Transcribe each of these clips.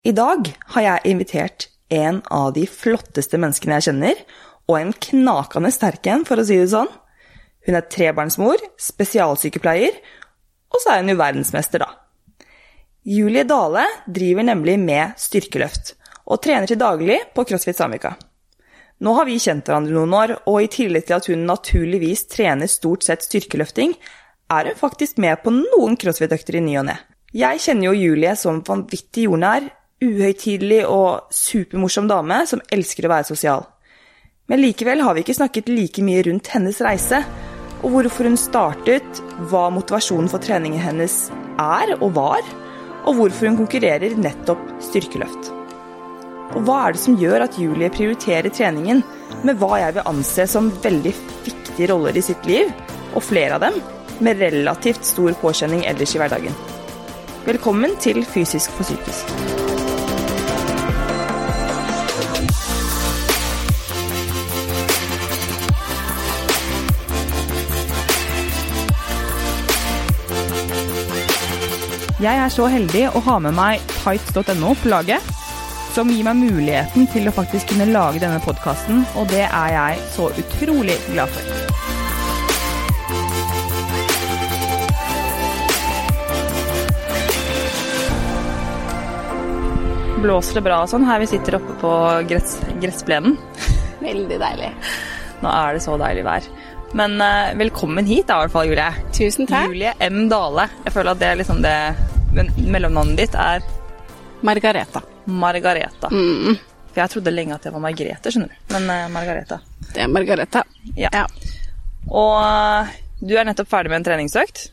I dag har jeg invitert en av de flotteste menneskene jeg kjenner, og en knakende sterk en, for å si det sånn. Hun er trebarnsmor, spesialsykepleier, og så er hun jo verdensmester, da. Julie Dale driver nemlig med styrkeløft, og trener til daglig på CrossFit Samvika. Nå har vi kjent hverandre noen år, og i tillegg til at hun naturligvis trener stort sett styrkeløfting, er hun faktisk med på noen crossfit-økter i ny og ne. Jeg kjenner jo Julie som vanvittig jordnær, uhøytidelig og supermorsom dame som elsker å være sosial. Men likevel har vi ikke snakket like mye rundt hennes reise, og hvorfor hun startet, hva motivasjonen for treningen hennes er og var, og hvorfor hun konkurrerer nettopp styrkeløft. Og hva er det som gjør at Julie prioriterer treningen med hva jeg vil anse som veldig viktige roller i sitt liv, og flere av dem med relativt stor påkjenning ellers i hverdagen. Velkommen til Fysisk for psykisk. Jeg er så heldig å ha med meg tights.no på laget, som gir meg muligheten til å faktisk kunne lage denne podkasten, og det er jeg så utrolig glad for. Blåser det bra og sånn her vi sitter oppe på gress, gressplenen? Veldig deilig. Nå er det så deilig vær. Men eh, velkommen hit da, i hvert fall, Julie. Tusen takk. Julie M. Dale. Jeg føler at det er liksom det Men mellomnavnet ditt er Margareta. Margareta. Mm, For jeg trodde lenge at det var Margrethe, skjønner du. Men uh, Margareta. det er Margareta. Ja. Ja. Og eh, du er nettopp ferdig med en treningsøkt.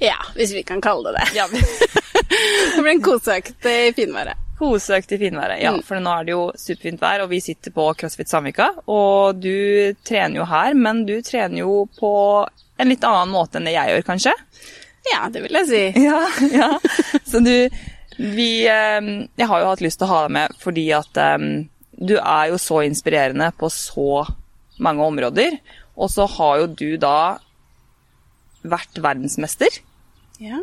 ja, hvis vi kan kalle det det. Ja, Det blir en koseøkt i finværet. Koseøkt i finværet. Ja, Mm. for nå er det jo superfint vær, og vi sitter på CrossFit Samvika. Og du trener jo her, men du trener jo på en litt annen måte enn det jeg gjør, kanskje? Ja, det vil jeg si. Ja, ja. Så du vi, eh, Jeg har jo hatt lyst til å ha deg med fordi at um, du er jo så inspirerende på så mange områder. Og så har jo du da vært verdensmester. Ja.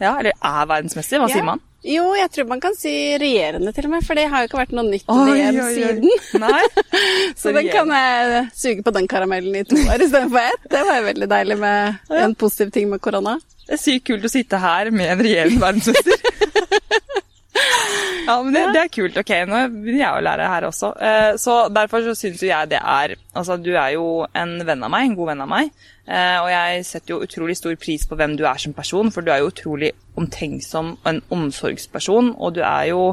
Ja, eller er verdensmester, hva Ja. sier man? Jo, jeg tror man kan si regjerende til og med, for det har jo ikke vært noe nytt Oi, oi, oi. siden. Så den kan jeg suge på den karamellen i to år istedenfor ett. Det var jo veldig deilig med en positiv ting med korona. Det er sykt kult å sitte her med en regjerende verdensmester. ja, men det, det er kult. Ok, nå begynner jeg å lære her også. Eh, Så derfor så syns jo jeg det er Altså, du er jo en venn av meg, en god venn av meg. Eh, Og jeg setter jo utrolig stor pris på hvem du er som person, for du er jo utrolig omtenksom og en omsorgsperson, og du er jo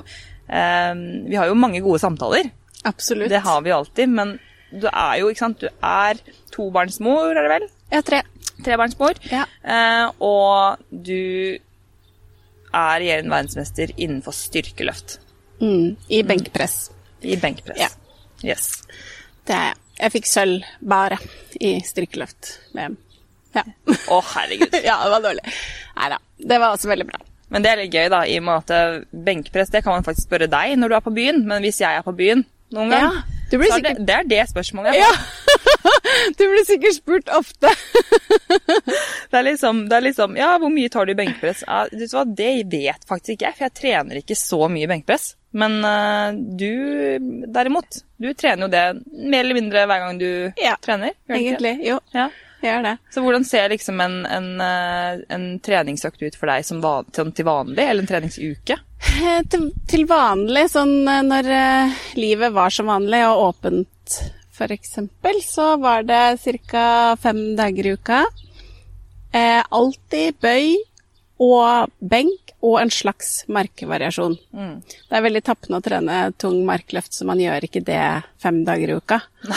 eh, Vi har jo mange gode samtaler. Absolutt. Det har vi alltid, men du er jo, ikke sant, du er tobarnsmor, er det vel? Ja, tre. Trebarnsmor. Ja. Eh, og du er regjerende verdensmester innenfor styrkeløft. Mm, I benkpress. I benkpress. Ja. Yes. Det er jeg. Jeg fikk sølv bare i styrkeløft-VM. Ja. Å, herregud. ja, det var dårlig. Nei da. Det var også veldig bra. Men det er litt gøy, da, i og med at eh, benkpress det kan man faktisk spørre deg når du er på byen, men hvis jeg er på byen noen gang, Ja, det, sikkert- det er det spørsmålet jeg får. du blir sikkert spurt ofte. Det er liksom, det er liksom Ja, hvor mye tar du i benkpress? Ja, det vet faktisk ikke jeg, for jeg trener ikke så mye benkpress. Men eh, du derimot, du trener jo det mer eller mindre hver gang du Ja, trener. Egentlig. Jo, Ja. gjør det. Så hvordan ser liksom en, en, eh, en treningsøkt ut for deg som van, til, til vanlig, eller en treningsuke? Til, til vanlig, sånn eh, når livet var som vanlig og åpent, eksempel, så var det ca. fem dager i uka. Eh, alltid bøy og benk og en slags markvariasjon. Det er veldig tappende å trene tung markløft, så man gjør ikke det fem dager i uka.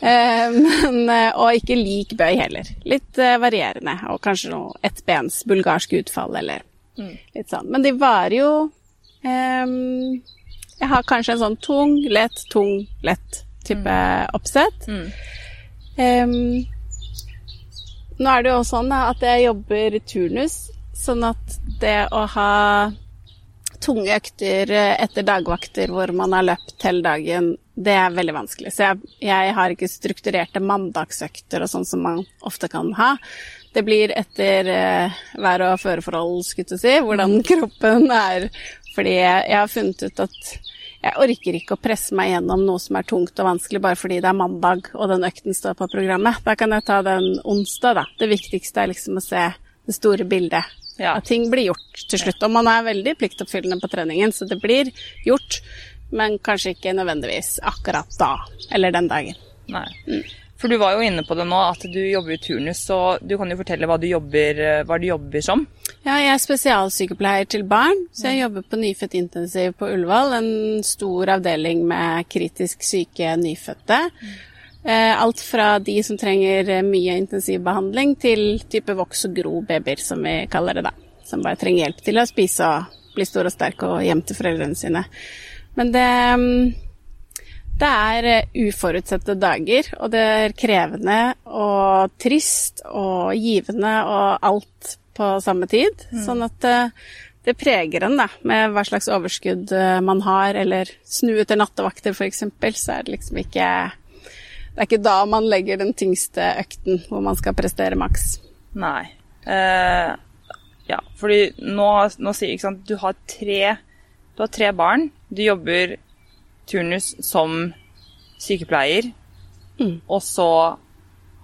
eh, men, eh, og ikke lik bøy heller. Litt eh, varierende, og kanskje noe ettbens bulgarsk utfall eller litt sånn. Men de varer jo ehm, Jeg har kanskje en sånn tung, lett, tung, lett type oppsett. Ehm, nå er det jo også sånn da, at jeg jobber turnus, sånn at det å ha tunge økter etter dagvakter hvor man har løpt hele dagen, det er veldig vanskelig. Så jeg, jeg har ikke strukturerte mandagsøkter og sånn som man ofte kan ha. Det blir etter eh, vær- og føreforhold, skulle jeg si, hvordan kroppen er Fordi jeg, jeg har funnet ut at jeg orker ikke å presse meg gjennom noe som er tungt og vanskelig bare fordi det er mandag og den økten står på programmet. Da kan jeg ta den onsdag, da. Det viktigste er liksom å se det store bildet. Ja. At ting blir gjort til slutt. Og man er veldig pliktoppfyllende på treningen, så det blir gjort. Men kanskje ikke nødvendigvis akkurat da, eller den dagen. Nei. For du var jo inne på det nå, at du jobber i turnus, så du kan jo fortelle hva du jobber, hva du jobber som. Ja, jeg er spesialsykepleier til barn, så jeg jobber på nyfødt intensiv på Ullevål. En stor avdeling med kritisk syke nyfødte. Eh, Alt fra de som trenger eh, mye intensivbehandling, til type voks og gro babyer, som vi kaller det da. Som bare trenger hjelp til å spise og bli stor og sterk og hjem til foreldrene sine. Men det mm, det er eh, uforutsette dager, og det er krevende og trist og givende og alt på samme tid. Sånn at det, det preger en, da, med hva slags overskudd eh, man har, eller snu etter nattevakter f.eks., så er det liksom ikke Det er ikke da man legger den tyngste økten hvor man skal prestere maks. Nei. Uh, ja, fordi nå, nå sier ikke sant, du har tre Du har tre barn. Du jobber turnus som sykepleier, og så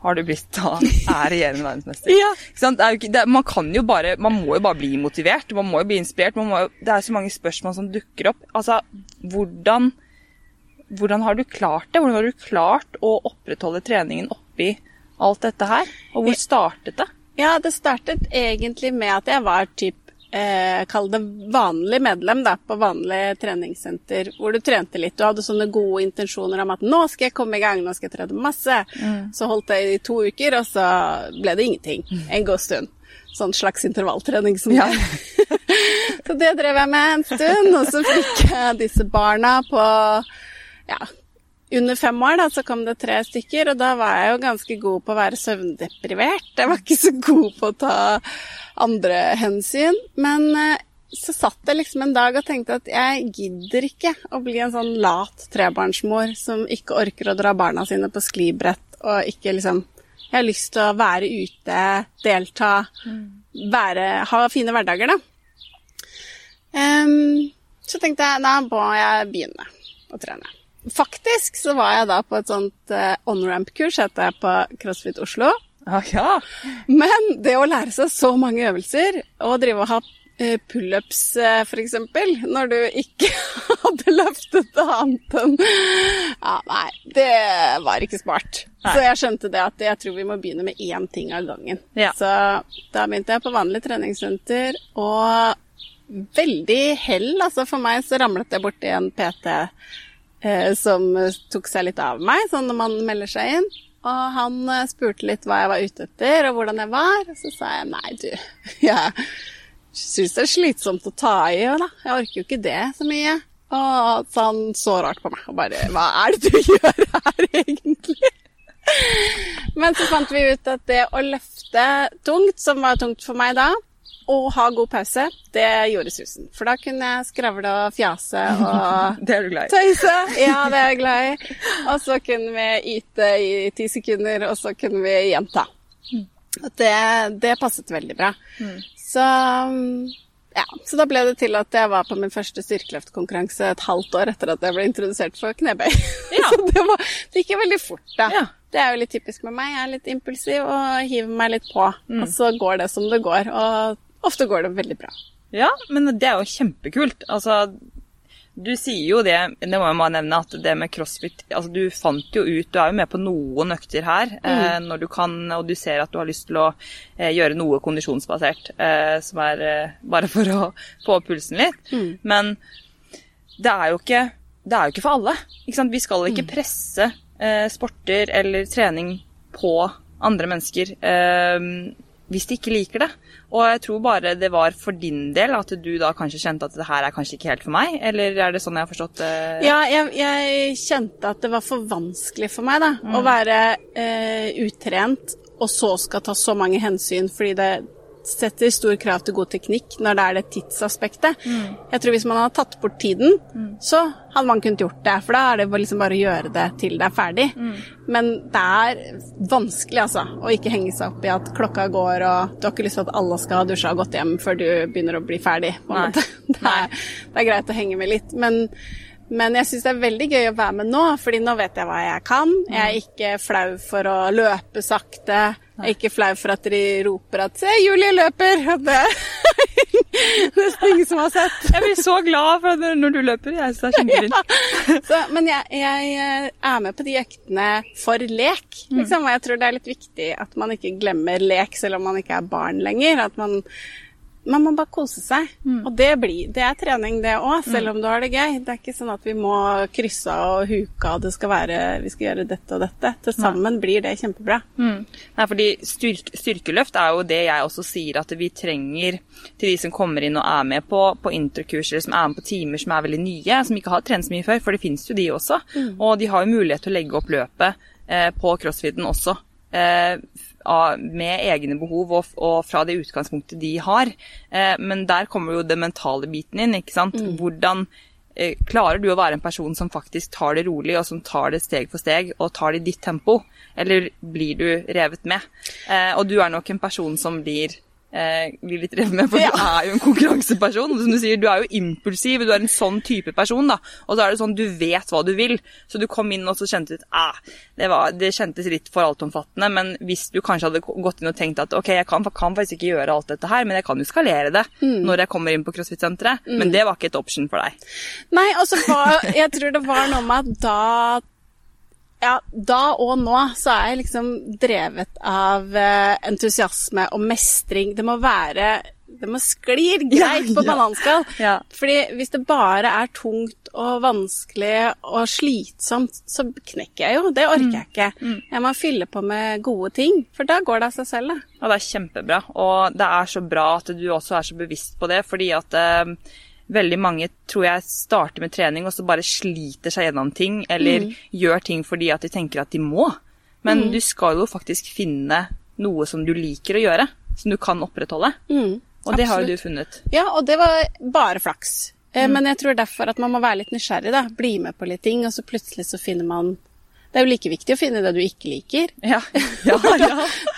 har du blitt da er regjerende verdensmester. Ja. Ikke sant? Det man kan jo bare Man må jo bare bli motivert. Man må jo bli inspirert. Jo, det er så mange spørsmål som dukker opp. Altså, hvordan Hvordan har du klart det? Hvordan har du klart å opprettholde treningen oppi alt dette her? Og hvor startet det? Ja, det startet egentlig med at jeg var typ eh, Kall det vanlig medlem da, på vanlig treningssenter, hvor du trente litt. Du hadde sånne gode intensjoner om at nå skal jeg komme i gang, nå skal jeg trene masse. Så holdt jeg i to uker, og så ble det ingenting en god stund. Sånn slags intervalltrening som Ja. så det drev jeg med en stund, og så fikk jeg disse barna på ja, under fem år da, så kom det tre stykker, og da var jeg jo ganske god på å være søvndeprivert. Jeg var ikke så god på å ta andre hensyn. Men eh, så satt jeg liksom en dag og tenkte at jeg gidder ikke å bli en sånn lat trebarnsmor som ikke orker å dra barna sine på sklibrett og ikke liksom Jeg har lyst til å være ute, delta, være, ha fine hverdager, da. Um, så tenkte jeg da må jeg begynne å trene. Faktisk så var jeg da på et sånt eh, on-ramp-kurs, heter jeg, på CrossFit Oslo. Ah, ja. Men det å lære seg så mange øvelser, og drive og ha eh, pullups eh, f.eks., når du ikke hadde løftet annet enn Ja, nei, det var ikke smart. Nei. Så jeg skjønte det at jeg tror vi må begynne med én ting av gangen. Ja. Så da begynte jeg på vanlig treningssenter, og veldig hell, altså for meg så ramlet jeg borti en PT som tok seg litt av meg, sånn når man melder seg inn. Og han eh, spurte litt hva jeg var ute etter, og hvordan jeg var. Og så sa jeg nei, du, jeg syns det er slitsomt å ta i, og da. Jeg orker jo ikke det så mye. Og så han så rart på meg og bare Hva er det du gjør her, egentlig? Men så fant vi ut at det å løfte tungt, som var tungt for meg da, og ha god pause, det gjorde susen. For da kunne jeg skravle og fjase og Det er du glad i. Tøyse! Ja, det er jeg glad i. Og så kunne vi yte i ti sekunder, og så kunne vi gjenta. Og det, det passet veldig bra. Så ja, så da ble det til at jeg var på min første styrkeløftkonkurranse et halvt år etter at jeg ble introdusert for knebøy. Ja. så det, var, det gikk jo veldig fort, da. Ja. Det er jo litt typisk med meg. Jeg er litt impulsiv og hiver meg litt på. Og så går det som det går. Og ofte går det veldig bra. Ja, men det er jo kjempekult. Altså, du sier jo det, det må jeg bare nevne, at det med crossfit altså Du fant jo ut Du er jo med på noen økter her eh, når du kan, og du ser at du har lyst til å eh, gjøre noe kondisjonsbasert, eh, som er eh, bare for å få opp pulsen litt. Men det er jo ikke det er jo ikke for alle. Ikke? Vi skal ikke presse eh, sporter eller trening på andre mennesker eh, hvis de ikke liker det. Og jeg tror bare det var for din del at du da kanskje kjente at det her er kanskje ikke helt for meg, eller er det sånn jeg har forstått det? Ja, jeg, jeg kjente at det var for vanskelig for meg da, å være eh, utrent og så skal ta så mange hensyn, fordi det setter stor krav til god teknikk når det er det tidsaspektet. Jeg tror hvis man hadde tatt bort tiden, så hadde man kunnet gjort det. For da er det liksom bare å gjøre det til det er ferdig. Men det er vanskelig, altså, å ikke henge seg opp i at klokka går, og du har ikke lyst til at alle skal ha dusja og gått hjem før du begynner å bli ferdig. Det, er, det er greit å henge med litt. Men men jeg syns det er veldig gøy å være med nå, fordi nå vet jeg hva jeg kan. Jeg er ikke flau for å løpe sakte. Jeg er ikke flau for at de roper at 'se, Julie løper'. Det er nesten ingen som har sett. Jeg blir så glad for det når du løper. Jeg synes det er kjempefint. Ja. Så, men jeg, jeg, eh, er med på de øktene for lek. Liksom. Og jeg tror det er litt viktig at man ikke glemmer lek selv om man ikke er barn lenger. At man man må bare kose seg. Mm. Og det, blir, det, er trening, det òg, selv om du har det gøy. Det er ikke sånn at vi må krysse og huke av, det skal være, vi skal gjøre dette og dette. Til sammen blir det kjempebra. Mm. Nei, fordi styrke, styrkeløft er jo det jeg også sier at vi trenger til de som kommer inn og er med på, på eller som er med på timer som er veldig nye, som ikke har trent så mye før, for det finnes jo de også. Mm. Og de har jo mulighet til å legge opp løpet eh, på crossfiten også. Eh, med egne behov og, og, fra det utgangspunktet de har. Eh, men der kommer jo det mentale biten inn. ikke sant? Mm. Hvordan eh, klarer du å være en person som faktisk tar det rolig, og som tar det steg for steg, og tar det i ditt tempo? Eller blir du revet med? Eh, og du er nok en person som blir eh, blir litt redd med, for ja. du er jo en konkurranseperson. Som du sier, du er jo impulsiv, du er en sånn type person, da. Og så er det sånn, du vet hva du vil. Så du kom inn og så kjente du ah, det, var, det kjentes litt for altomfattende. Men hvis du kanskje hadde gått inn og tenkt at ok, jeg kan, kan faktisk ikke gjøre alt dette her, men jeg kan jo skalere det mm. når jeg kommer inn på CrossFit-senteret. Mm. Men det var ikke et option for deg. Nei, altså jeg tror det var noe med at da ja, da og nå så er jeg liksom drevet av eh, entusiasme og mestring. Det må være Det må sklir greit på bananskall. Ja. Fordi hvis det bare er tungt og vanskelig og slitsomt, så knekker jeg jo. Det orker jeg ikke. Mm. mm. Jeg må fylle på med gode ting, for da går det av seg selv, da. Ja, det er kjempebra. Og det er så bra at du også er så bevisst på det, fordi at eh, veldig mange tror jeg starter med trening og så bare sliter seg gjennom ting, eller mm. gjør ting fordi at de tenker at de må. Men mm. du skal jo faktisk finne noe som du liker å gjøre, som du kan opprettholde. Mm. Og det har jo du funnet. Ja, og det var bare flaks. Eh, mm. Men jeg tror derfor at man må være litt nysgjerrig, da. Bli med på litt ting, og så plutselig så finner man det er jo like viktig å finne det du ikke liker. Ja, ja, ja.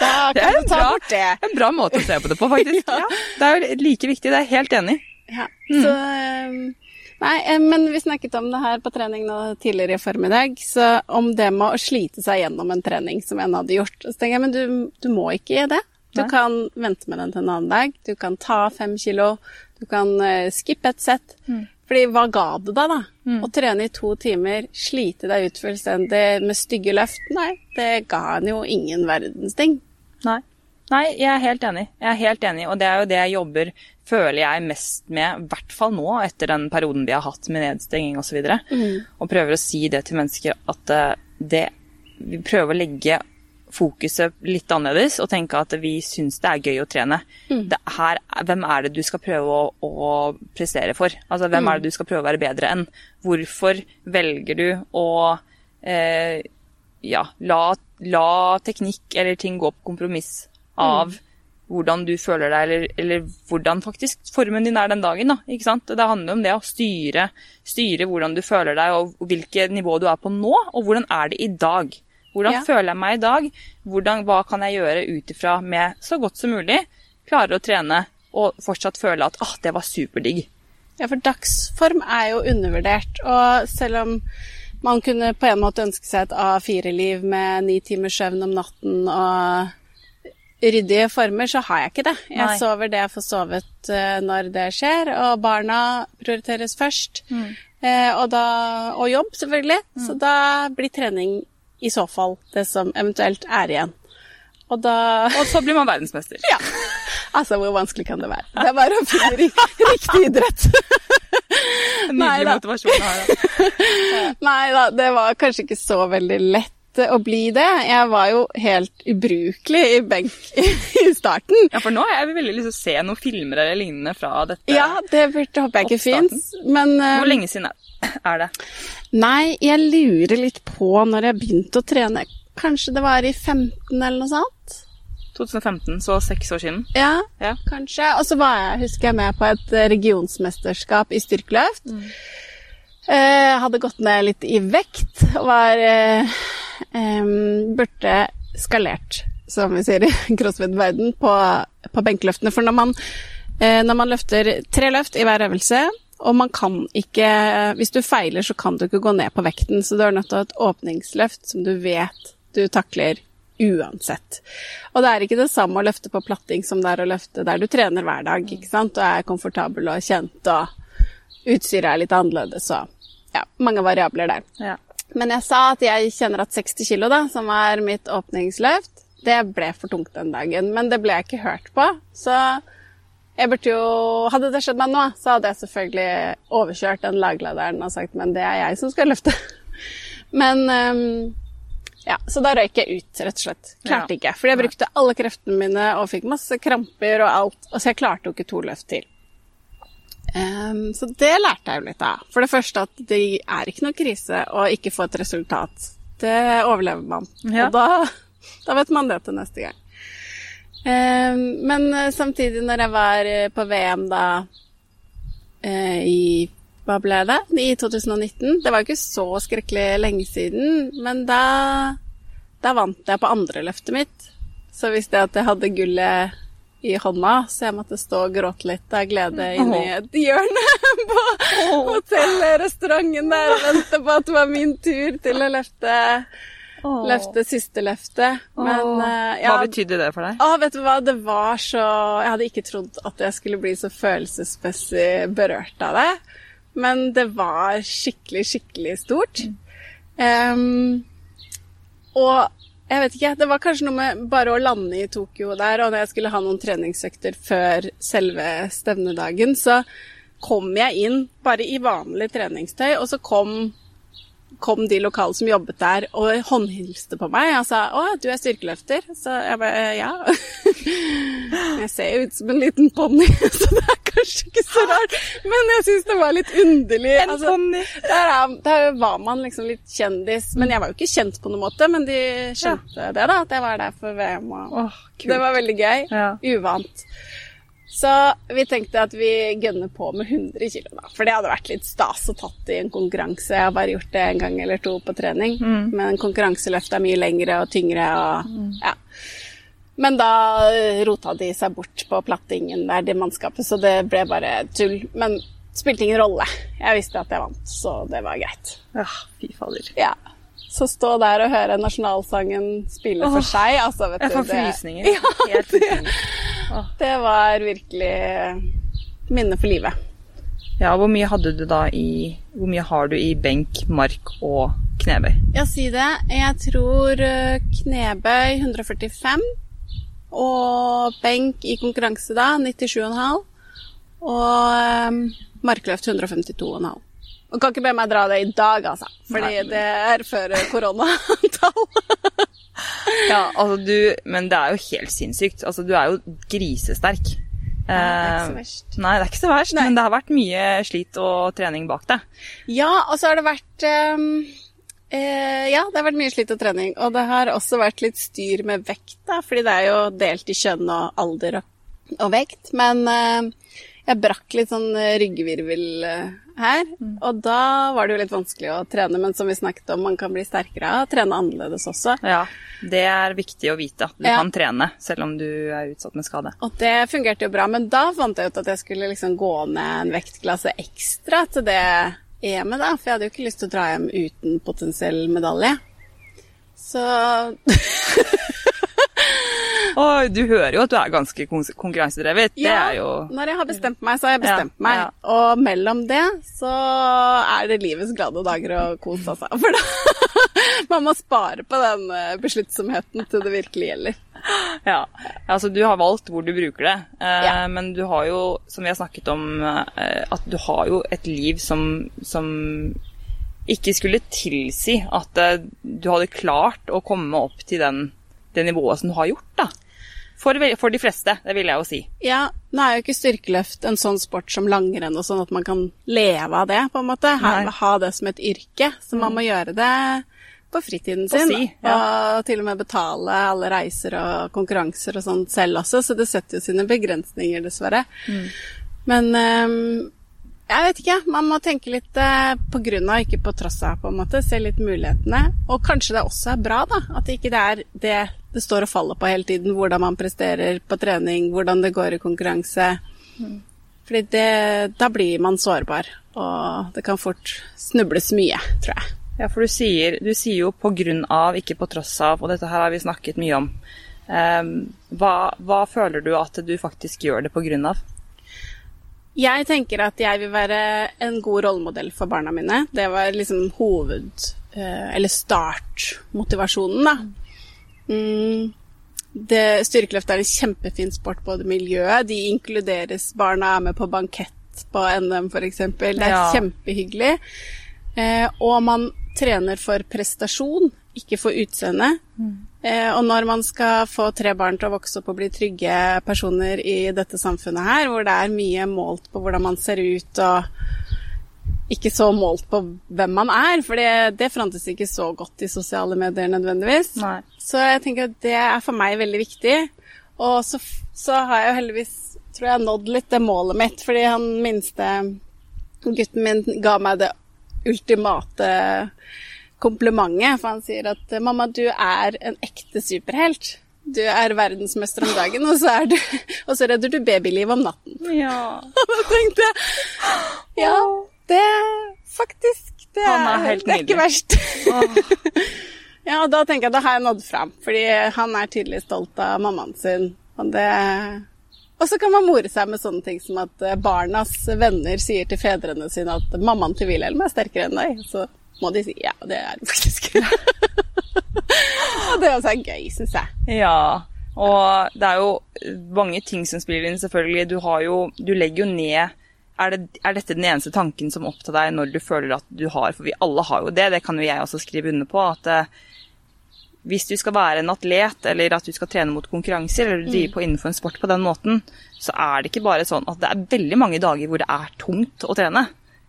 da kan du ta bra, bort det. En bra måte å se på det på, faktisk. ja. Det er jo like viktig, det er jeg helt enig i. Ja, mm. så ehm, Nei, eh, men vi snakket om det her på trening nå tidligere i formiddag. Så om det med å slite seg gjennom en trening som en hadde gjort. Så tenker jeg, men du, du må ikke det. Du nei. kan vente med den til en annen dag. Du kan ta fem kilo. Du kan uh, skippe et sett. Mm. Fordi hva ga det deg, da? Mm. Å trene i to timer, slite deg ut fullstendig med stygge løft? Nei, det ga en jo ingen verdens ting. Nei. Nei, jeg er helt enig. Jeg er helt enig, og det er jo det jeg jobber, føler jeg, mest med, i hvert fall nå, etter den perioden vi har hatt med nedstenging osv. Mm. og prøver å si det til mennesker at eh, det Vi prøver å legge fokuset litt annerledes og tenke at vi syns det er gøy å trene. Mm. Her, hvem er det du skal prøve å, å prestere for? Altså, hvem mm. er det du skal prøve å være bedre enn? Hvorfor velger du å eh, ja, la, la teknikk eller ting gå på kompromiss av mm. hvordan du føler deg, eller, eller, hvordan faktisk formen din er den dagen. Da, ikke sant? Det handler om det å styre, styre hvordan du føler deg, og, og hvilket nivå du er på nå, og hvordan er det i dag. Hvordan ja. føler jeg meg i dag? Hvordan, hva kan jeg gjøre ut ifra med så godt som mulig klarer å trene og fortsatt føle at ah, det var superdigg. Ja, for dagsform er jo undervurdert. Og selv om man kunne på en måte ønske seg et A4-liv med ni timers søvn om natten og ryddige former, så har jeg ikke det. Jeg Nei. sover det jeg får sovet uh, når det skjer, og barna prioriteres først. Mm. Uh, og, da, og, jobb, selvfølgelig. Mm. Så da blir trening i så fall det som eventuelt er igjen. Og da Og så blir man verdensmester. ja. Altså, hvor vanskelig kan det være? Det er bare å finne riktig idrett. Nydelig motivasjon her, da. Nei da, det var kanskje ikke så veldig lett å bli det. Jeg var jo helt ubrukelig i benk i starten. Ja, for nå har jeg veldig lyst til å se noen filmer eller lignende fra dette. Ja, det burde, håper jeg ikke fins, men uh, Hvor lenge siden er det? Nei, jeg lurer litt på når jeg begynte å trene. Kanskje det var i 15 eller noe sånt? 2015, så seks år siden. Ja, Ja. kanskje. Og så var jeg, husker jeg, med på et eh, regionsmesterskap i styrkeløft. Eh, hadde gått ned litt i vekt og var eh, Burde skalert, som vi sier i crossfit-verden, på, på benkeløftene. For når man, eh, når man løfter tre løft i hver øvelse, og man kan ikke Hvis du feiler, så kan du ikke gå ned på vekten, så du er nødt til å ha et åpningsløft som du vet du takler uansett. Og det er ikke det samme å løfte på platting som det er å løfte der du trener hver dag, ikke sant, og er komfortabel og kjent, og utstyret er litt annerledes, og ja, mange variabler der. Ja. Men jeg sa at jeg kjenner at 60 kilo, da, som er mitt åpningsløft, det ble for tungt den dagen. Men det ble jeg ikke hørt på. Så jeg burde jo Hadde det skjedd meg nå, så hadde jeg selvfølgelig overkjørt den laglederen og sagt men det er jeg som skal løfte. Men um, ja, så da røyk jeg ut, rett og slett. Klarte Ja. ikke. Fordi jeg brukte alle kreftene mine og fikk masse kramper og alt. Og så jeg klarte jo ikke to løft til. Ehm, så det lærte jeg jo litt av. For det første at det er ikke noe krise å ikke få et resultat. Det overlever man. Ja. Og da, da vet man det til neste gang. Um, men eh, samtidig, når jeg var eh, på VM da uh, i Hva ble det? I 2019. Det var jo ikke så skrekkelig lenge siden, men da, da vant jeg på andre løftet mitt. Så visste jeg at jeg hadde gullet i hånda, så jeg måtte stå og gråte litt av glede inni i et hjørne på hotellrestauranten der og vente på at det var min tur til å løfte, løfte siste løftet. Men eh, ja, Hva betydde det for deg? å, vet du hva, det var så Jeg hadde ikke trodd at jeg skulle bli så følelsesmessig berørt av det. Men det var skikkelig, skikkelig stort. Um, og jeg vet ikke, det var kanskje noe med bare å lande i Tokyo der, og når jeg skulle ha noen treningsøkter før selve stevnedagen, så kom jeg inn bare i vanlig treningstøy, og så kom kom de lokale som jobbet der og håndhilste på meg og sa 'Å, du er styrkeløfter?' Så jeg bare ja. Jeg ser jo ut som en liten ponni, så det er kanskje ikke så rart. Men jeg syns det var litt underlig. En ponni. Der, er, der var man liksom litt kjendis. Men jeg var jo ikke kjent på noen måte, men de skjønte det, da, at jeg var der for VM. Og oh, det var veldig gøy. Ja. Uvant. Så vi tenkte at vi gønner på med 100 kg, da. For det hadde vært litt stas å tatt i en konkurranse. Jeg har bare gjort det en gang eller to på trening. Mm. Men konkurranseløft er mye lengre og tyngre og ja. Men da eh, rota de seg bort på plattingen der, det mannskapet, så det ble bare tull. Men spilte ingen rolle. Jeg visste at jeg vant, så det var greit. Ja, fy fader. Ja. Så stå der og høre nasjonalsangen spille for seg, altså, vet Jeg du får det- frysninger. Ja, Det var virkelig minne for livet. Ja, hvor mye hadde du da i Hvor mye har du i benk, mark og knebøy? Ja, si det. Jeg tror eh, knebøy 145 og benk i konkurranse da 97,5 og um, markløft 152,5. Og kan ikke be meg dra det i dag, altså. Fordi Nei, men- det er før koronatall. Ja, altså du Men det er jo helt sinnssykt. Altså, du er jo grisesterk. det er ikke så Eh, verst. Nei, det er ikke så verst, Nei. men det har vært mye slit og trening bak deg. Ja, og så har det vært um, eh, Ja, det har vært mye slitt og trening. Og det har også vært litt styr med vekt, da, fordi det er jo delt i kjønn og alder og, og vekt. Men eh, jeg brakk litt sånn eh, ryggvirvel her. her, og da var det jo litt vanskelig å trene. Men som vi snakket om, man kan bli sterkere av å trene annerledes også. Ja, det er viktig å vite at du Ja. kan trene selv om du er utsatt med skade. Og det fungerte jo bra, men da fant jeg ut at jeg skulle liksom gå ned en vektklasse ekstra til det EM-et, da. For jeg hadde jo ikke lyst til å dra hjem uten potensiell medalje. Så Og du hører jo at du er ganske kon- konkurransedrevet. Det Ja, er jo når jeg har bestemt meg, så har jeg bestemt Ja, meg. ja. Og mellom det så er det livets glade dager og kos altså. For da Man må spare på den eh, besluttsomheten til det virkelig gjelder. Ja, altså du har valgt hvor du bruker det, eh, men du har jo, som vi har snakket om, eh, at du har jo et liv som, som ikke skulle tilsi at du hadde klart å komme opp til den, det nivået som du har gjort, da. For, for de fleste, det vil jeg jo si. Ja, nå er jo ikke styrkeløft en sånn sport som langrenn og sånn at man kan leve av det, på en måte. Her, ha det som et yrke. Så man må gjøre det på fritiden sin. si, ja. Og til og med betale alle reiser og konkurranser og sånn selv også, så det setter jo sine begrensninger, dessverre. Mm. Men ehm, jeg vet ikke, man må tenke litt eh, på grunn av, ikke på tross av, på en måte. Se litt mulighetene. Og kanskje det også er bra, da. At det ikke er det det står og faller på hele tiden. Hvordan man presterer på trening, hvordan det går i konkurranse. Mm. Fordi det, da blir man sårbar, og det kan fort snubles mye, tror jeg. Ja, for du sier, du sier jo på grunn av, ikke på tross av, og dette her har vi snakket mye om. Um, hva, hva føler du at du faktisk gjør det på grunn av? Jeg tenker at jeg vil være en god rollemodell for barna mine. Det var liksom hoved... eh, Eller startmotivasjonen, da. Mm, det, styrkeløft er en kjempefin sport på det miljøet. De inkluderes. Barna er med på bankett på NM, f.eks. Det er Ja. kjempehyggelig. Eh, og man trener for prestasjon, ikke for utseende. Eh, og når man skal få tre barn til å vokse opp og bli trygge personer i dette samfunnet her, hvor det er mye målt på hvordan man ser ut og ikke så målt på hvem man er, for det, det frontes ikke så godt i sosiale medier nødvendigvis. Nei. Så jeg tenker at det er for meg veldig viktig. Og så, så har jeg jo heldigvis, tror jeg, nådd litt det målet mitt, fordi han minste gutten min ga meg det ultimate komplimentet, for han sier at mamma, du er en ekte superhelt. Du er verdensmester om dagen, og så, du, og så redder du babyliv om natten. Ja. Da tenkte jeg Ja, det faktisk det er, er det er ikke verst. verst. ja, og da tenker jeg da har jeg nådd fram, fordi han er tydelig stolt av mammaen sin. Og det og så kan man more seg med sånne ting som at eh, barnas venner sier til fedrene sine at mammaen til Wilhelm er sterkere enn deg. Så må de si ja, det er det faktisk. og det også er gøy, syns jeg. Ja, og det er jo mange ting som spiller inn, selvfølgelig. Du har jo Du legger jo ned er, det, er dette den eneste tanken som opptar deg når du føler at du har For vi alle har jo det, det kan jo jeg også skrive under på. At eh, hvis du skal være en atlet, eller at du skal trene mot konkurranser, eller du driver på innenfor en sport på den måten, så er det ikke bare sånn at det er veldig mange dager hvor det er tungt å trene.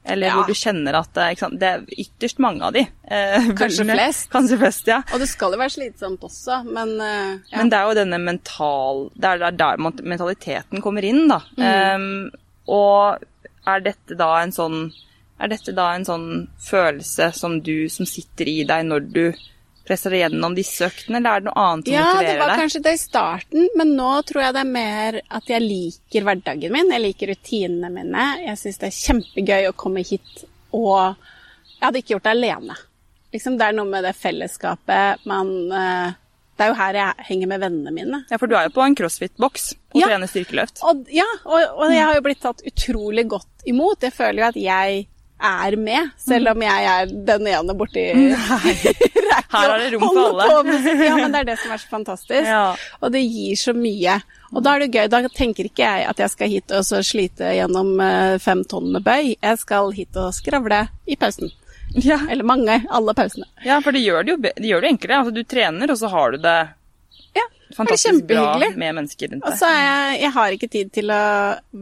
Eller Ja. hvor du kjenner at sant? Det er ytterst mange av de. Eh, Kanskje veldig- flest. Kanskje flest, ja. Og det skal jo være slitsomt også, men eh, ja. Men det er jo denne mental Det er der- der mentaliteten kommer inn, da. Ehm, og er dette da en sånn Er dette da en sånn følelse som du som sitter i deg når du presser gjennom disse øktene, eller er det noe annet som Ja, det var deg? kanskje det i starten, men nå tror jeg det er mer at jeg liker hverdagen min. Jeg liker rutinene mine. Jeg syns det er kjempegøy å komme hit og Jeg hadde ikke gjort det alene. Liksom, det er noe med det fellesskapet man eh, Det er jo her jeg henger med vennene mine. Ja, for du er jo på en crossfit-boks og Ja. trener styrkeløft. Og, ja, og, og jeg har jo blitt tatt utrolig godt imot. Jeg føler jo at jeg er med, selv om jeg er den ene borti Her er det rom for alle. Ja, men det er det som er så fantastisk. Ja. Og det gir så mye. Og da er det gøy. Da tenker ikke jeg at jeg skal hit og så slite gjennom eh, fem tonn med bøy. Jeg skal hit og skravle i pausen. Ja. Eller mange. Alle pausene. ja, for det gjør det jo det gjør det enklere. Altså, du trener, og så har du det Ja, fantastisk bra kjempehyggelig. med mennesker rundt Og så er jeg, jeg har ikke tid til å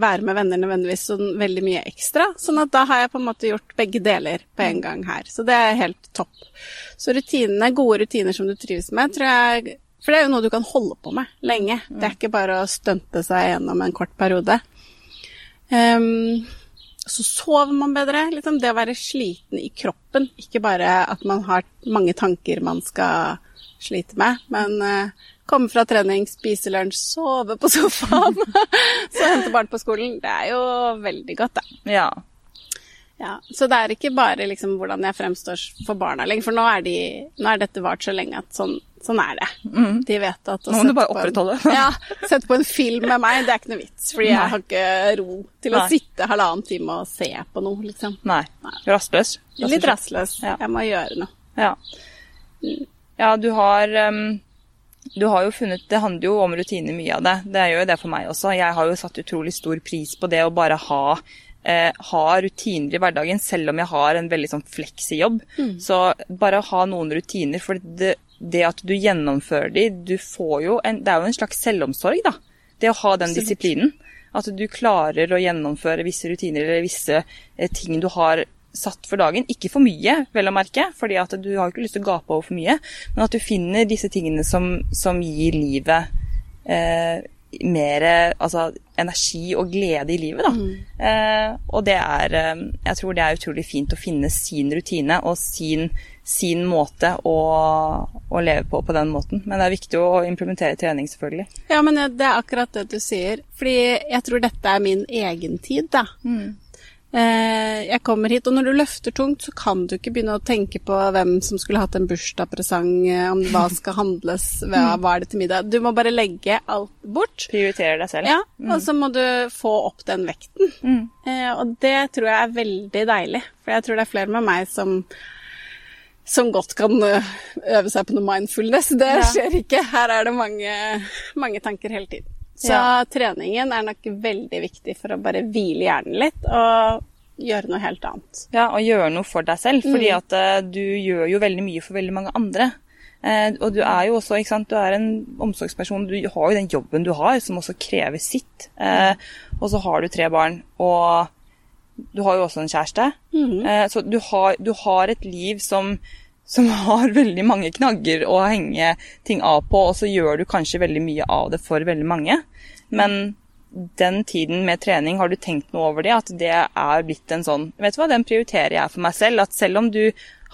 være med venner nødvendigvis sånn veldig mye ekstra, sånn at da har jeg på en måte gjort begge deler på en gang her. Så det er helt topp. Så rutinene, gode rutiner som du trives med, tror jeg For det er jo noe du kan holde på med lenge. Det er ikke bare å stunte seg gjennom en kort periode. Um, så sover man bedre. Liksom det å være sliten i kroppen, ikke bare at man har mange tanker man skal slite med, men eh, komme fra trening, spise lunsj, sove på sofaen, så hente barn på skolen. Det er jo veldig godt, da. Ja. Ja, så det er ikke bare liksom hvordan jeg fremstår for barna lenger, for nå er, de, nå er dette vart så lenge at sånn, sånn er det. De vet at Nå må du bare på en- Ja, sette på en film med meg, det er ikke noe vits, fordi Nei. jeg har ikke ro til å Nei. sitte halvannen time og se på noe, liksom. Nei. Nei. Rastløs. Litt rastløs. Ja. Jeg må gjøre noe. Ja. Ja, du har ehm, Du har jo funnet Det handler jo om rutiner, mye av det. Det gjør jo det for meg også. Jeg har jo satt utrolig stor pris på det å bare ha eh, ha rutiner i hverdagen, selv om jeg har en veldig sånn fleksi jobb. Så bare ha noen rutiner, for det, det at du gjennomfører de, du får jo en Det er jo en slags selvomsorg, da. Det å ha den Absolutt. disiplinen. At du klarer å gjennomføre visse rutiner eller visse eh, ting du har satt for dagen. Ikke for mye, vel å merke, fordi at du har ikke lyst til å gape over for mye, men at du finner disse tingene som, som gir livet eh, mer altså, energi og glede i livet. Da. Mm. Eh, og det er eh, Jeg tror det er utrolig fint å finne sin rutine og sin, sin måte å, å, leve på på den måten. Men det er viktig å implementere trening, selvfølgelig. Ja, men det er akkurat det du sier. Fordi jeg tror dette er min egen tid, da. Mm. Eh, jeg kommer hit, og når du løfter tungt, så kan du ikke begynne å tenke på hvem som skulle hatt en bursdagspresang, eh, om hva skal handles, hva, mm. er det til middag. Du må bare legge alt bort. Prioritere deg selv. Ja, mm. og så må du få opp den vekten. Mm. Eh, og det tror jeg er veldig deilig, for jeg tror det er flere med meg som som godt kan øve seg på noe mindfulness. Det skjer ikke. Her er det mange, mange tanker hele tiden. Så ja. treningen er nok veldig viktig for å bare hvile hjernen litt og gjøre noe helt annet. Ja, og gjøre noe for deg selv, fordi mm. at uh, du gjør jo veldig mye for veldig mange andre. Uh, og du er jo også, ikke sant, du er en omsorgsperson, du har jo den jobben du har, som også krever sitt. Uh, og så har du tre barn, og du har jo også en kjæreste. Mm. så du har, du har et liv som som har veldig mange knagger å henge ting av på, og så gjør du kanskje veldig mye av det for veldig mange. Men den tiden med trening, har du tenkt noe over det? At det er blitt en sånn Vet du hva, den prioriterer jeg for meg selv. At selv om du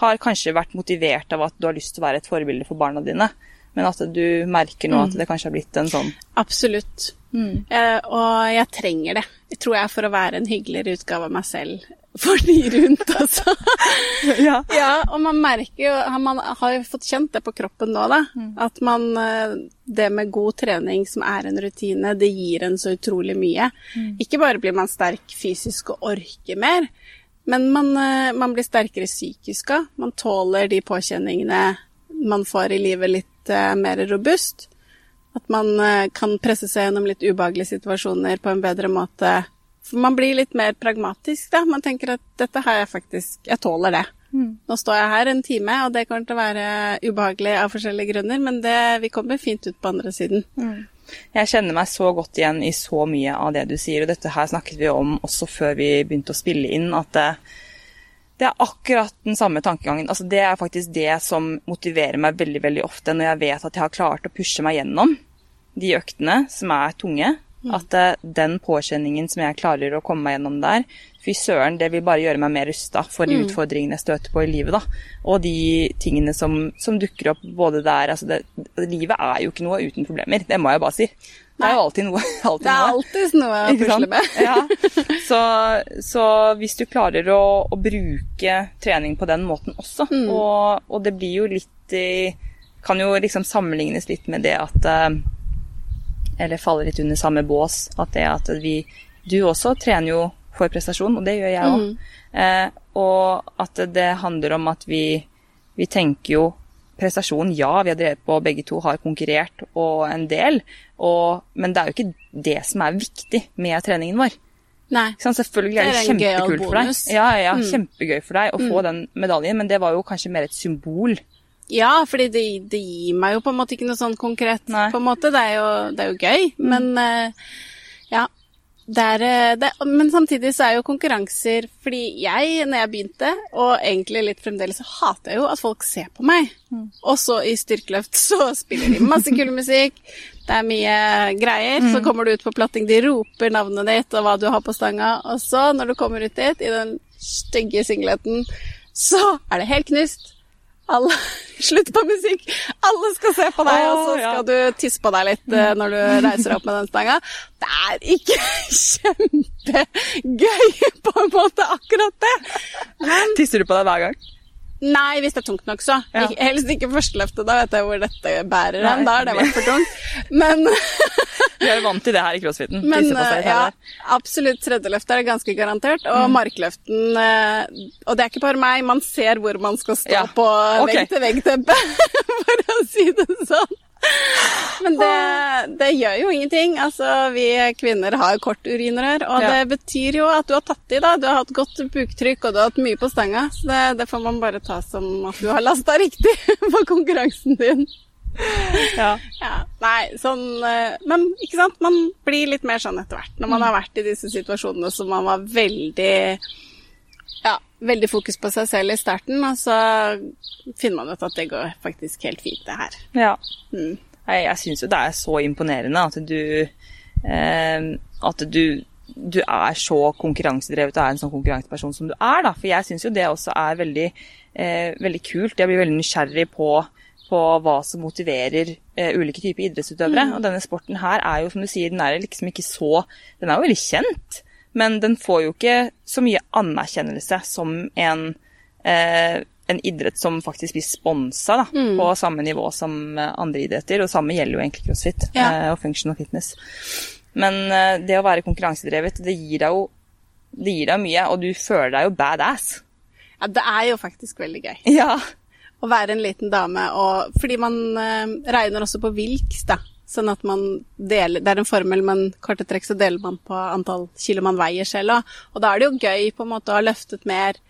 har kanskje vært motivert av at du har lyst til å være et forbilde for barna dine, men at du merker nå at mm. det kanskje har blitt en sånn Absolutt. Mm. Uh, og jeg trenger det. Tror jeg for å være en hyggeligere utgave av meg selv for de rundt, altså. ja. ja. Og man merker jo Man har jo fått kjent det på kroppen nå, da. Mm. At man eh, Det med god trening som er en rutine, det gir en så utrolig mye. Mm. Ikke bare blir man sterk fysisk og orker mer, men man, eh, man blir sterkere psykisk òg. Man tåler de påkjenningene man får i livet litt uh, mer robust. At man uh, kan presse seg gjennom litt ubehagelige situasjoner på en bedre måte for man blir litt mer pragmatisk, da. Man tenker at dette har jeg faktisk Jeg tåler det. Mm. Nå står jeg her en time, og det kommer til å være ubehagelig av forskjellige grunner, men det, vi kommer fint ut på andre siden. Mm. Jeg kjenner meg så godt igjen i så mye av det du sier, og dette her snakket vi om også før vi begynte å spille inn, at det, det er akkurat den samme tankegangen. Altså, det er faktisk det som motiverer meg veldig, veldig ofte når jeg vet at jeg har klart å pushe meg gjennom de øktene som er tunge. At uh, den påkjenningen som jeg klarer å komme meg gjennom der, fy søren, det vil bare gjøre meg mer rusta for de mm. utfordringene jeg støter på i livet, da. Og de tingene som, som dukker opp både der Altså, det, livet er jo ikke noe uten problemer, det må jeg bare si. Det er jo alltid noe. Alltid det er alltid noe å pusle med. ja. så, så, hvis du klarer å, å, bruke trening på den måten også, mm. og, og, det blir jo litt i Kan jo liksom sammenlignes litt med det at uh, eller faller litt under samme bås. At det at vi Du også trener jo for prestasjon, og det gjør jeg òg. Mm. Eh, og at det handler om at vi, vi tenker jo prestasjon, ja, vi har drevet på, begge to har konkurrert og en del, og, men det er jo ikke det som er viktig med treningen vår. Nei. Sånn, selvfølgelig er det, det kjempekult for deg. Ja, ja, mm. kjempegøy for deg å mm. få den medaljen, men det var jo kanskje mer et symbol ja, fordi det, det, gir meg jo på en måte ikke noe sånn konkret, Nei. på en måte. Det er jo, det er jo gøy, mm. men uh, ja. Det er, eh, det, men samtidig så er jo konkurranser Fordi jeg, når jeg begynte, og egentlig litt fremdeles, så hater jeg jo at folk ser på meg. Mm. Og så i styrkeløft så spiller de masse kul musikk, det er mye greier. Mm. Så kommer du ut på platting, de roper navnet ditt og hva du har på stanga, og så, når du kommer ut dit, i den stygge singleten, så er det helt knust alle, Slutt på musikk! Alle skal se på deg, og så skal ja. du tisse på deg litt uh, når du reiser opp med den stanga. Det er ikke kjempegøy, på en måte, akkurat det. Men, Tisser du på deg hver gang? Nei, hvis det er tungt nok, så. Ja. Helst ikke førsteløftet, da vet jeg hvor dette bærer hen. Da har det vært for tungt. Men Vi er jo vant til det her i crossfiten. Men ja, absolutt tredjeløft er ganske garantert. Og mm. markløften eh, Og det er ikke bare meg, man ser hvor man skal stå ja. på okay. vegg-til-vegg-teppet, for å si det sånn. Men det, det, gjør jo ingenting. Altså, vi kvinner har kort urinrør, og ja. det betyr jo at du har tatt i, da. Du har hatt godt buktrykk, og du har hatt mye på stanga. Så det, det får man bare ta som at du har lasta riktig på konkurransen din. Ja. ja. Nei, sånn eh, Men ikke sant, man blir litt mer sånn etter hvert. Når man har vært i disse situasjonene som man var veldig ja, veldig fokus på seg selv i starten, og så finner man ut at det går faktisk helt fint, det her. Ja. Mm. Jeg, jeg syns jo det er så imponerende at du eh, At du, du er så konkurransedrevet og er en sånn konkurranseperson som du er, da. For jeg syns jo det også er veldig, eh, veldig kult. Jeg blir veldig nysgjerrig på, på hva som motiverer eh, ulike typer idrettsutøvere. Og denne sporten her er jo, som du sier, den er liksom ikke så Den er jo veldig kjent. Men den får jo ikke så mye anerkjennelse som en, eh, en idrett som faktisk blir sponsa da, Mm. på samme nivå som eh, andre idretter. Og samme gjelder jo egentlig crossfit Ja. eh, og functional fitness. Men eh, det å være konkurransedrevet, det gir deg jo det gir deg mye, og du føler deg jo badass. Ja, det er jo faktisk veldig gøy Ja. å være en liten dame, og fordi man eh, regner også på Wilks, da. Sånn at man deler Det er en formel, men korte trekk så deler man på antall kilo man veier selv Da. Og da er det jo gøy på en måte å ha løftet mer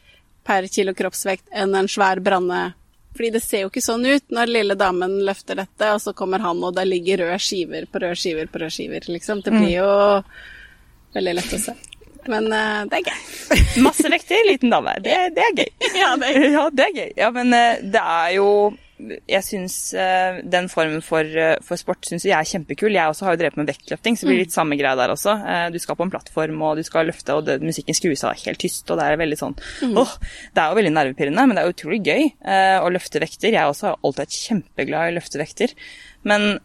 per kilo kroppsvekt enn en svær branne. Fordi det ser jo ikke sånn ut når lille damen løfter dette, og så kommer han, og det ligger røde skiver på røde skiver på røde skiver, liksom. Det blir jo veldig lett å se. Men uh, det er gøy. Masse vekter, liten dame. Det, det er gøy. Ja, det er Ja, det er gøy. Ja, men eh, det er jo Jeg syns eh, den formen for, for sport synes jeg er kjempekul. Jeg også har jo drevet med vektløfting, så det blir litt samme greia der også. Du skal på en plattform, og du skal løfte, og det, musikken skrus av helt tyst, og det er veldig sånn åh, Det er jo veldig nervepirrende, men det er utrolig gøy å løfte vekter. Jeg også har alltid vært kjempeglad i å løfte vekter. Men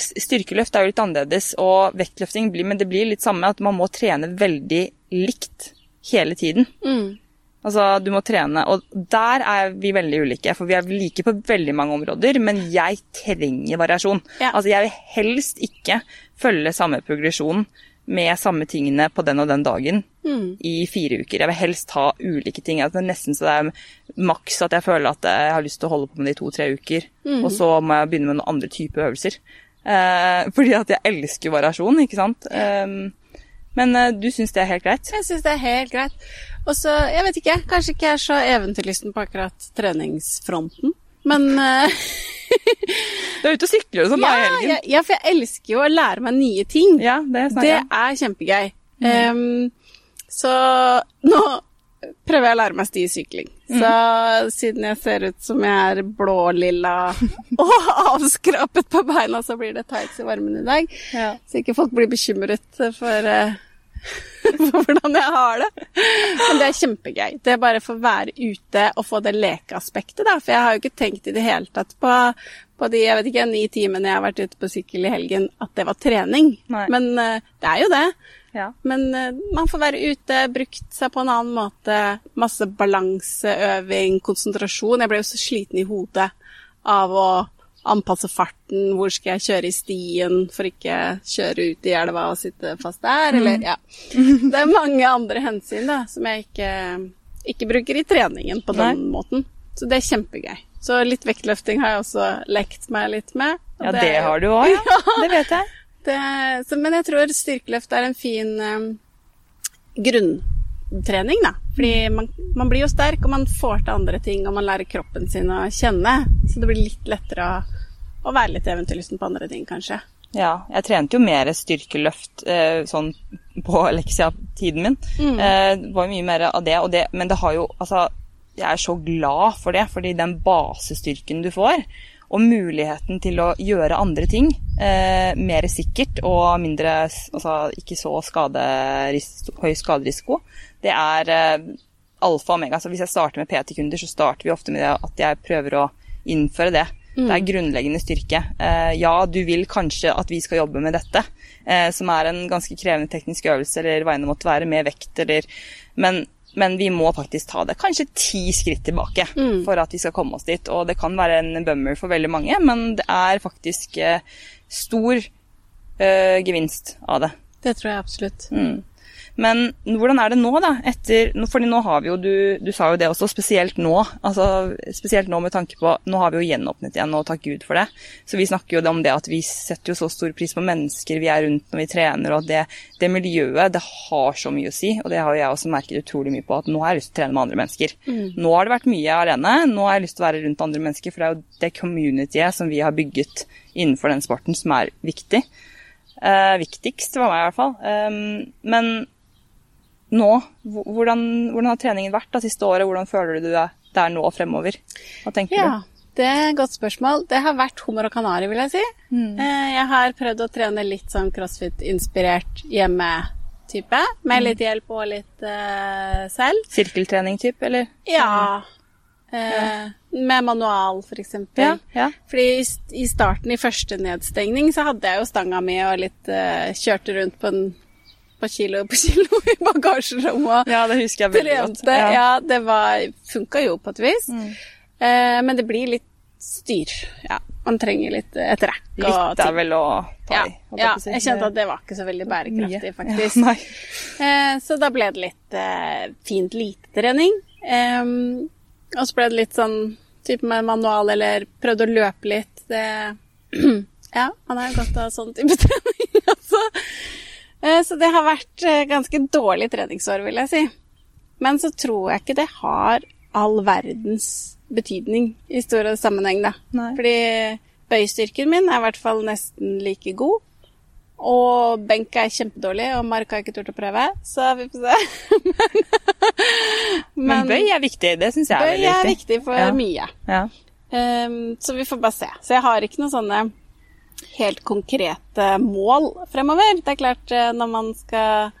styrkeløft er jo litt annerledes, og vektløfting blir, men det blir litt samme at man må trene veldig likt hele tiden. Mm. Altså, du må trene, og der er vi veldig ulike, for vi er like på veldig mange områder, men jeg trenger variasjon. Ja. Altså, jeg vil helst ikke følge samme progresjon med samme tingene på den og den dagen Mm. i fire uker. Jeg vil helst ha ulike ting. Altså, det er nesten så det er maks at jeg føler at jeg har lyst til å holde på med det i to-tre uker, og så må jeg begynne med noen andre typer øvelser. Eh, fordi at jeg elsker variasjon, ikke sant? Eh, men eh, du syns det er helt greit? Jeg syns det er helt greit. Og så, jeg vet ikke, kanskje ikke jeg er så eventyrlysten på akkurat treningsfronten. Men eh, Du er ute og sykler og sånn da i helgen. ja, ja, for jeg elsker jo å lære meg nye ting. Ja, det det er kjempegøy. Em, så nå prøver jeg å lære meg stisykling. Så siden jeg ser ut som jeg er blålilla og avskrapet på beina, så blir det tights i varmen i dag. Ja. Så ikke folk blir bekymret for, eh, for hvordan jeg har det. Men det er kjempegøy. Det er bare for å være ute og få det lekeaspektet, da. For jeg har jo ikke tenkt i det hele tatt på, på de jeg vet ikke, ni timene jeg har vært ute på sykkel i helgen, at det var trening. Nei. Men eh, det er jo det. Ja. Men eh, man får være ute, brukt seg på en annen måte. Masse balanseøving, konsentrasjon. Jeg ble jo så sliten i hodet av å anpasse farten. Hvor skal jeg kjøre i stien for ikke kjøre ut i elva og sitte fast der? Eller, ja. Det er mange andre hensyn da, som jeg ikke, ikke bruker i treningen på den måten. Så det er kjempegøy. Så litt vektløfting har jeg også lekt meg litt med. Ja, det, det, har du òg, ja. Det vet jeg. det, så, men jeg tror styrkeløft er en fin um, grunntrening, da. Fordi man, man blir jo sterk, og man får til andre ting, og man lærer kroppen sin å kjenne. Så det blir litt lettere å, å være litt eventyrlysten på andre ting, kanskje. Ja, jeg trente jo mer styrkeløft eh, sånn på leksia-tiden min. Mm. Eh, det var jo mye mer av det, og det, men det har jo Altså, jeg er så glad for det, fordi den basestyrken du får, og muligheten til å gjøre andre ting eh, mer sikkert og mindre Altså ikke så skaderis høy skaderisiko, det er eh, alfa og omega. Så hvis jeg starter med PT-kunder, så starter vi ofte med det at jeg prøver å innføre det. Det er grunnleggende styrke. Eh, ja, du vil kanskje at vi skal jobbe med dette, eh, som er en ganske krevende teknisk øvelse, eller hva enn det måtte være, med vekt, eller Men, men vi må faktisk ta det kanskje ti skritt tilbake for at vi skal komme oss dit. Og det kan være en bummer for veldig mange, men det er faktisk eh, stor eh, gevinst av det. Det tror jeg absolutt. Mm. Men hvordan er det nå, da? Etter, fordi nå har vi jo, du, du sa jo det også, spesielt nå. Altså, spesielt nå med tanke på Nå har vi jo gjenåpnet igjen, og takk Gud for det. Så vi snakker jo om det at vi setter jo så stor pris på mennesker vi er rundt når vi trener, og det, det miljøet, det har så mye å si. Og det har jo jeg også merket utrolig mye på, at nå har jeg lyst til å trene med andre mennesker. Nå har det vært mye alene, nå har jeg lyst til å være rundt andre mennesker, for det er jo det communityet som vi har bygget innenfor den sporten, som er viktig. Eh, viktigst for meg, i hvert fall. Um, men nå, hvordan, hvordan har treningen vært da siste året? Hvordan føler du deg der nå og fremover? Hva tenker Ja, det er et godt spørsmål. Det har vært hummer og kanari, vil jeg si. Mm. Eh, Jeg har prøvd å trene litt sånn crossfit-inspirert hjemme-type, med Mm. litt hjelp og litt uh, selv. du? Sirkeltrening, typ, eller? Ja. Eh, med manual, for eksempel. Ja, ja. Fordi i, i starten, i første nedstengning, så hadde jeg jo stanga mi og litt uh, kjørte rundt på, en, på kilo på kilo i bagasjerommet. Ja, det husker jeg veldig godt. Ja, Ja, det var funka jo på et vis. Eh, men det blir litt styr. Ja, man trenger litt et rekk og Litt er vel å ta i. Ja, ja, jeg kjente at det var ikke så veldig bærekraftig, faktisk. Ja. Eh, så da ble det litt eh, fint lite trening. Eh, og så ble det litt sånn type med manual, eller prøvde å løpe litt. Det, ja, man har jo godt av sånn type trening, altså. Eh, så det har vært eh, ganske dårlig treningsår, vil jeg si. Men så tror jeg ikke det har all verdens betydning i store sammenheng, da. Nei. Fordi bøystyrken min er i hvert fall nesten like god. Og benk er kjempedårlig, og mark har ikke turt å prøve, så vi får se. men, Men bøy er viktig. Det syns jeg er viktig. bøy er viktig. viktig for Ja. mye. Ja. Um, så vi får bare se. Så jeg har ikke noen sånne helt konkrete mål fremover. Det er klart, eh, når man skal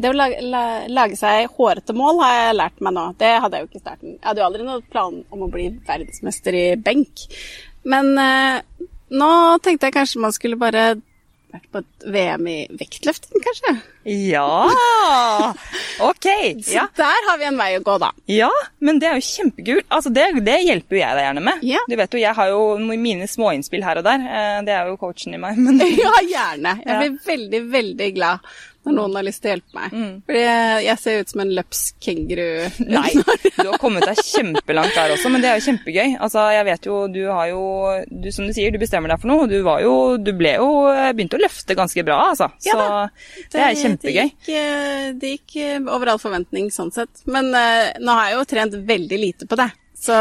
Det å lage, la, lage seg hårete mål har jeg lært meg nå. Det hadde jeg jo ikke i starten. Jeg hadde jo aldri noen plan om å bli verdensmester i benk. Men eh, nå tenkte jeg kanskje man skulle bare vært på et VM i vektløfting, kanskje. ja! Ok. Så Ja. der har vi en vei å gå, da. ja, men det er jo kjempekult. Altså, det, det hjelper jo jeg deg gjerne med. Ja. Du vet jo, Jeg har jo mine småinnspill her og der. Eh, Det er jo coachen i meg. Men Ja, gjerne. Jeg Ja. blir veldig, veldig glad når noen har lyst til å hjelpe meg. Mm. Fordi jeg ser ut som en løpsk kenguru. Nei, du har kommet deg kjempelangt der også, men det er jo kjempegøy. Altså, jeg vet jo, du har jo, du, som du sier, du bestemmer deg for noe. Du var jo, du ble jo, begynte å løfte ganske bra, altså. Ja Så det er kjempegøy. Det gikk, eh, det gikk eh, over all forventning sånn sett. Men uh, nå har jeg jo trent veldig lite på det. Så,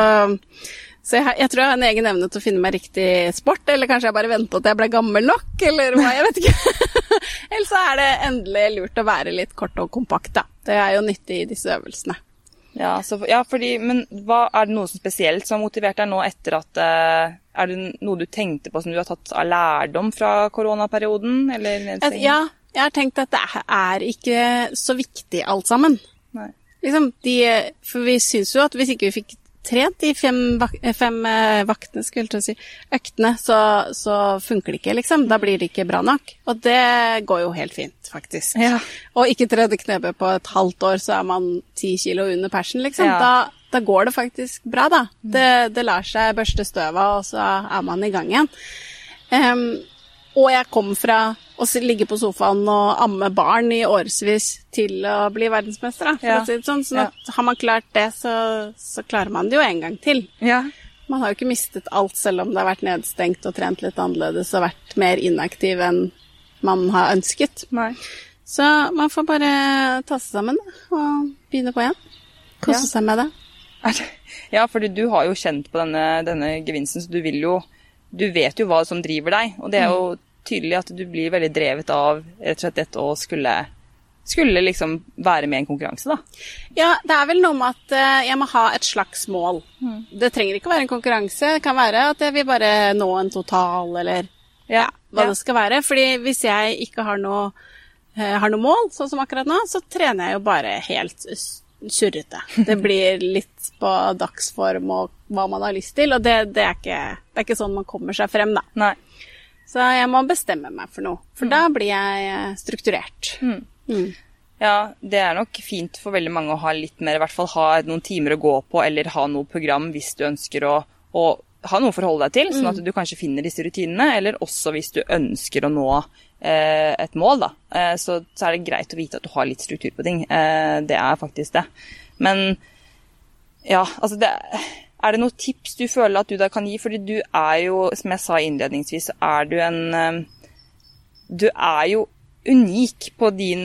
så jeg, jeg tror jeg har en egen evne til å finne meg riktig sport, eller kanskje jeg bare venter til jeg ble gammel nok, eller hva, jeg vet ikke. eller så er det endelig lurt å være litt kort og kompakt, da. Det er jo nyttig i disse øvelsene. Ja, så, ja, fordi, men hva, er det noe som spesielt som har motivert deg nå etter at eh, Er det noe du tenkte på som du har tatt av lærdom fra koronaperioden? Eller nedstenging? ja, jeg har tenkt at det er ikke så viktig alt sammen. Nei. Liksom, de, for vi syns jo at hvis ikke vi fikk trent de fem, vak fem eh, vaktene, skulle jeg si, øktene, så, så funker det ikke, liksom. Da blir det ikke bra nok. Og det går jo helt fint, faktisk. Ja. Og ikke tredje knebøy på et halvt år, så er man ti kilo under persen, liksom. Ja. Da, da går det faktisk bra, da. Det, det lar seg børste støv av, og så er man i gang igjen. Em, og jeg kom fra å ligge på sofaen og amme barn i årevis til å bli verdensmester, da, for Ja. å si det sånn. Sånn at har man klart det, så, så klarer man det jo en gang til. Ja. Man har jo ikke mistet alt, selv om det har vært nedstengt og trent litt annerledes og vært mer inaktiv enn man har ønsket. Nei. Så man får bare ta seg sammen da, og begynne på igjen. Kose Ja. seg med det. Ja, fordi du har jo kjent på denne, denne gevinsten, så du vil jo Du vet jo hva som driver deg, og det er jo tydelig at du blir veldig drevet av rett og slett dette å skulle skulle liksom være med i en konkurranse, da. Ja, det er vel noe med at eh, jeg må ha et slags mål. Mm. Det trenger ikke å være en konkurranse. Det kan være at jeg vil bare nå en total, eller ja, hva ja. det skal være. Fordi hvis jeg ikke har noe, eh, har noe mål, sånn som akkurat nå, så trener jeg jo bare helt surrete. Det blir litt på dagsform og hva man har lyst til, og det, det, er, ikke, det er ikke sånn man kommer seg frem, da. Nei. Så jeg må bestemme meg for noe, for da blir jeg eh, strukturert. Mm. Mm. Ja, det er nok fint for veldig mange å ha litt mer, i hvert fall ha noen timer å gå på, eller ha noe program hvis du ønsker å, å ha noe å forholde deg til, sånn at du kanskje finner disse rutinene, eller også hvis du ønsker å nå eh, et mål, da. Eh, så, så er det greit å vite at du har litt struktur på ting. Eh, det er faktisk det. Men ja, altså det Er det noen tips du føler at du da kan gi? Fordi du er jo, som jeg sa innledningsvis, så er du en eh, Du er jo unik på din,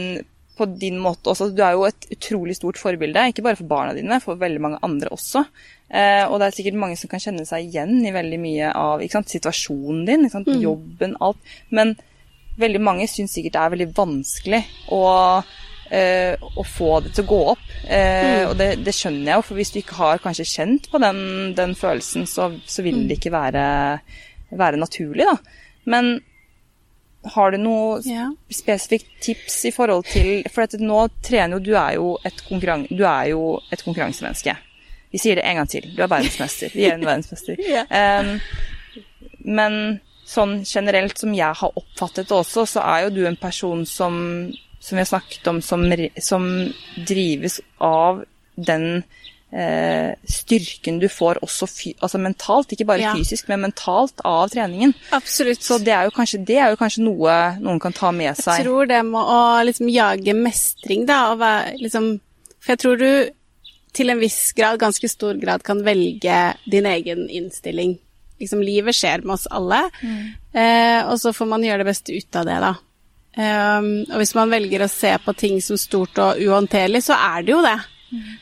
på din måte også. Du er jo et utrolig stort forbilde, ikke bare for barna dine, for veldig mange andre også. Eh, og det er sikkert mange som kan kjenne seg igjen i veldig mye av sant, situasjonen din, sant, jobben, alt. Men veldig mange syns sikkert det er veldig vanskelig å eh, å få det til å gå opp. Eh, Og det, det skjønner jeg jo, for hvis du ikke har kanskje kjent på den, den følelsen, så, så vil det ikke være, være naturlig, da. Men har du noe Ja. spesifikt tips i forhold til For at nå trener jo Du er jo et, konkurran, du er jo et konkurransemenneske. Vi sier det en gang til. Du er verdensmester. Vi er en verdensmester. Ja. um, men sånn generelt som jeg har oppfattet det også, så er jo du en person som, som vi har snakket om, som, som drives av den eh, styrken du får også altså mentalt, ikke bare Ja. fysisk, men mentalt av treningen. Absolutt. Så det er jo kanskje, det er jo kanskje noe noen kan ta med seg. Jeg tror det med å liksom jage mestring, da, og være liksom For jeg tror du til en viss grad, ganske stor grad, kan velge din egen innstilling. Liksom, livet skjer med oss alle, eh, og så får man gjøre det beste ut av det, da. Um, og hvis man velger å se på ting som stort og uhåndterlig, så er det jo det.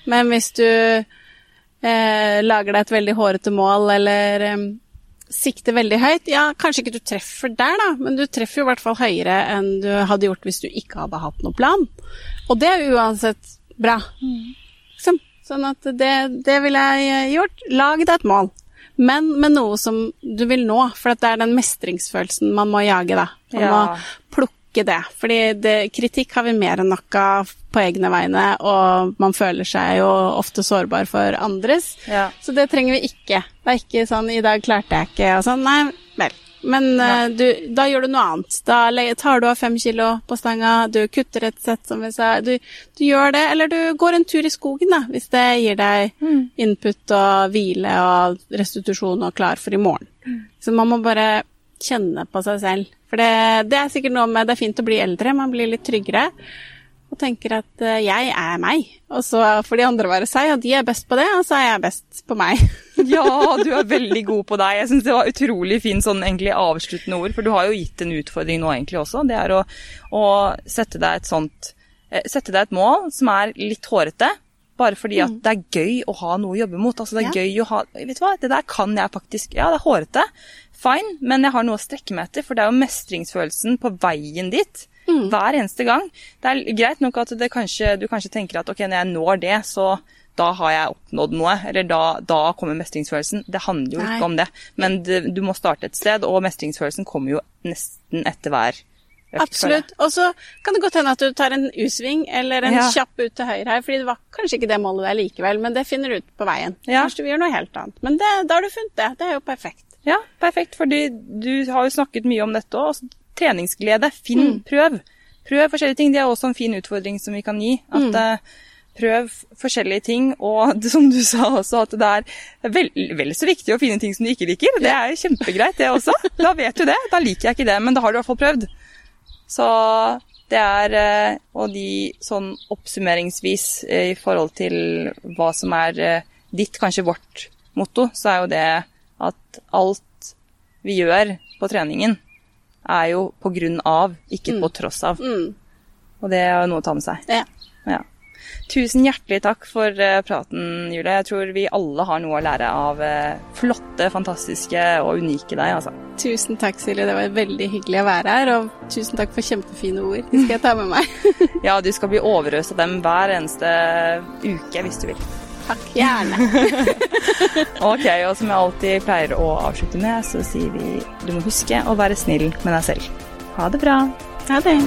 Men hvis du eh, lager deg et veldig hårete mål, eller em, sikter veldig høyt, ja, kanskje ikke du treffer der, da, men du treffer jo i hvert fall høyere enn du hadde gjort hvis du ikke hadde hatt noe plan. Og det er uansett bra. Liksom. Sånn at det, det ville jeg eh, gjort. Lag deg et mål. Men med noe som du vil nå, for at det er den mestringsfølelsen man må jage, da. Man Ja. må plukke det. Fordi det, kritikk har vi mer enn nok av på egne vegne, og man føler seg jo ofte sårbar for andres. Ja. Så det trenger vi ikke. Det er ikke sånn 'i dag klarte jeg ikke' og sånn. Nei, vel. Men eh, du, da gjør du noe annet. Da tar du av fem kilo på stanga, du kutter et sett, som vi sa. Du, du gjør det, eller du går en tur i skogen, da, hvis det gir deg input og hvile og restitusjon og klar for i morgen. Så man må bare kjenne på seg selv. For det, det er sikkert noe med Det er fint å bli eldre, man blir litt tryggere. Og tenker at eh, jeg er meg, og så får de andre være seg, og de er best på det, og så er jeg best på meg. Ja, du er veldig god på deg. Jeg syns det var utrolig fint sånn egentlig avsluttende ord, for du har jo gitt en utfordring nå egentlig også. Det er å, å sette deg et sånt eh, Sette deg et mål som er litt hårete. Bare fordi at det er gøy å ha noe å jobbe mot. Altså det er Mm. Ja. gøy å ha Vet du hva, det der kan jeg faktisk Ja, det er hårete. Fine, men jeg har noe å strekke meg etter, for det er jo mestringsfølelsen på veien dit. Mm. Hver eneste gang. Det er greit nok at det kanskje, du kanskje tenker at ok, når jeg når det, så da har jeg oppnådd noe, eller da, da kommer mestringsfølelsen. Det handler jo Nei. ikke om det, men det, du må starte et sted, og mestringsfølelsen kommer jo nesten etter hver økt. Absolutt. Og så kan det godt hende at du tar en U-sving eller en Ja. kjapp ut til høyre her, fordi det var kanskje ikke det målet der likevel, men det finner du ut på veien. Ja. Kanskje du gjør noe helt annet. Men det, da har du funnet det. Det er jo perfekt. Ja, perfekt, fordi du har jo snakket mye om dette også. Treningsglede, finn, Mm. prøv. Prøv forskjellige ting. Det er også en fin utfordring som vi kan gi. At Mm. Prøv forskjellige ting, og som du sa også, at det er vel, vel så viktig å finne ting som du ikke liker. Det er kjempegreit, det også. Da vet du det. Da liker jeg ikke det, men da har du i hvert fall prøvd. Så det er eh, Og de sånn oppsummeringsvis eh, i forhold til hva som er eh, ditt, kanskje vårt motto, så er jo det at alt vi gjør på treningen, er jo på grunn av, ikke på tross av. Mm. Og det er jo noe å ta med seg. Ja. Tusen hjertelig takk for eh, praten, Julie. Jeg tror vi alle har noe å lære av eh, flotte, fantastiske og unike deg, altså. Tusen takk, Silje. Det var veldig hyggelig å være her. Og tusen takk for kjempefine ord. De skal jeg ta med meg. Ja, du skal bli overøst av dem hver eneste uke hvis du vil. takk. Gjerne. Ok, og som jeg alltid pleier å avslutte med, så sier vi du må huske å være snill med deg selv. Ha det bra. Ha det.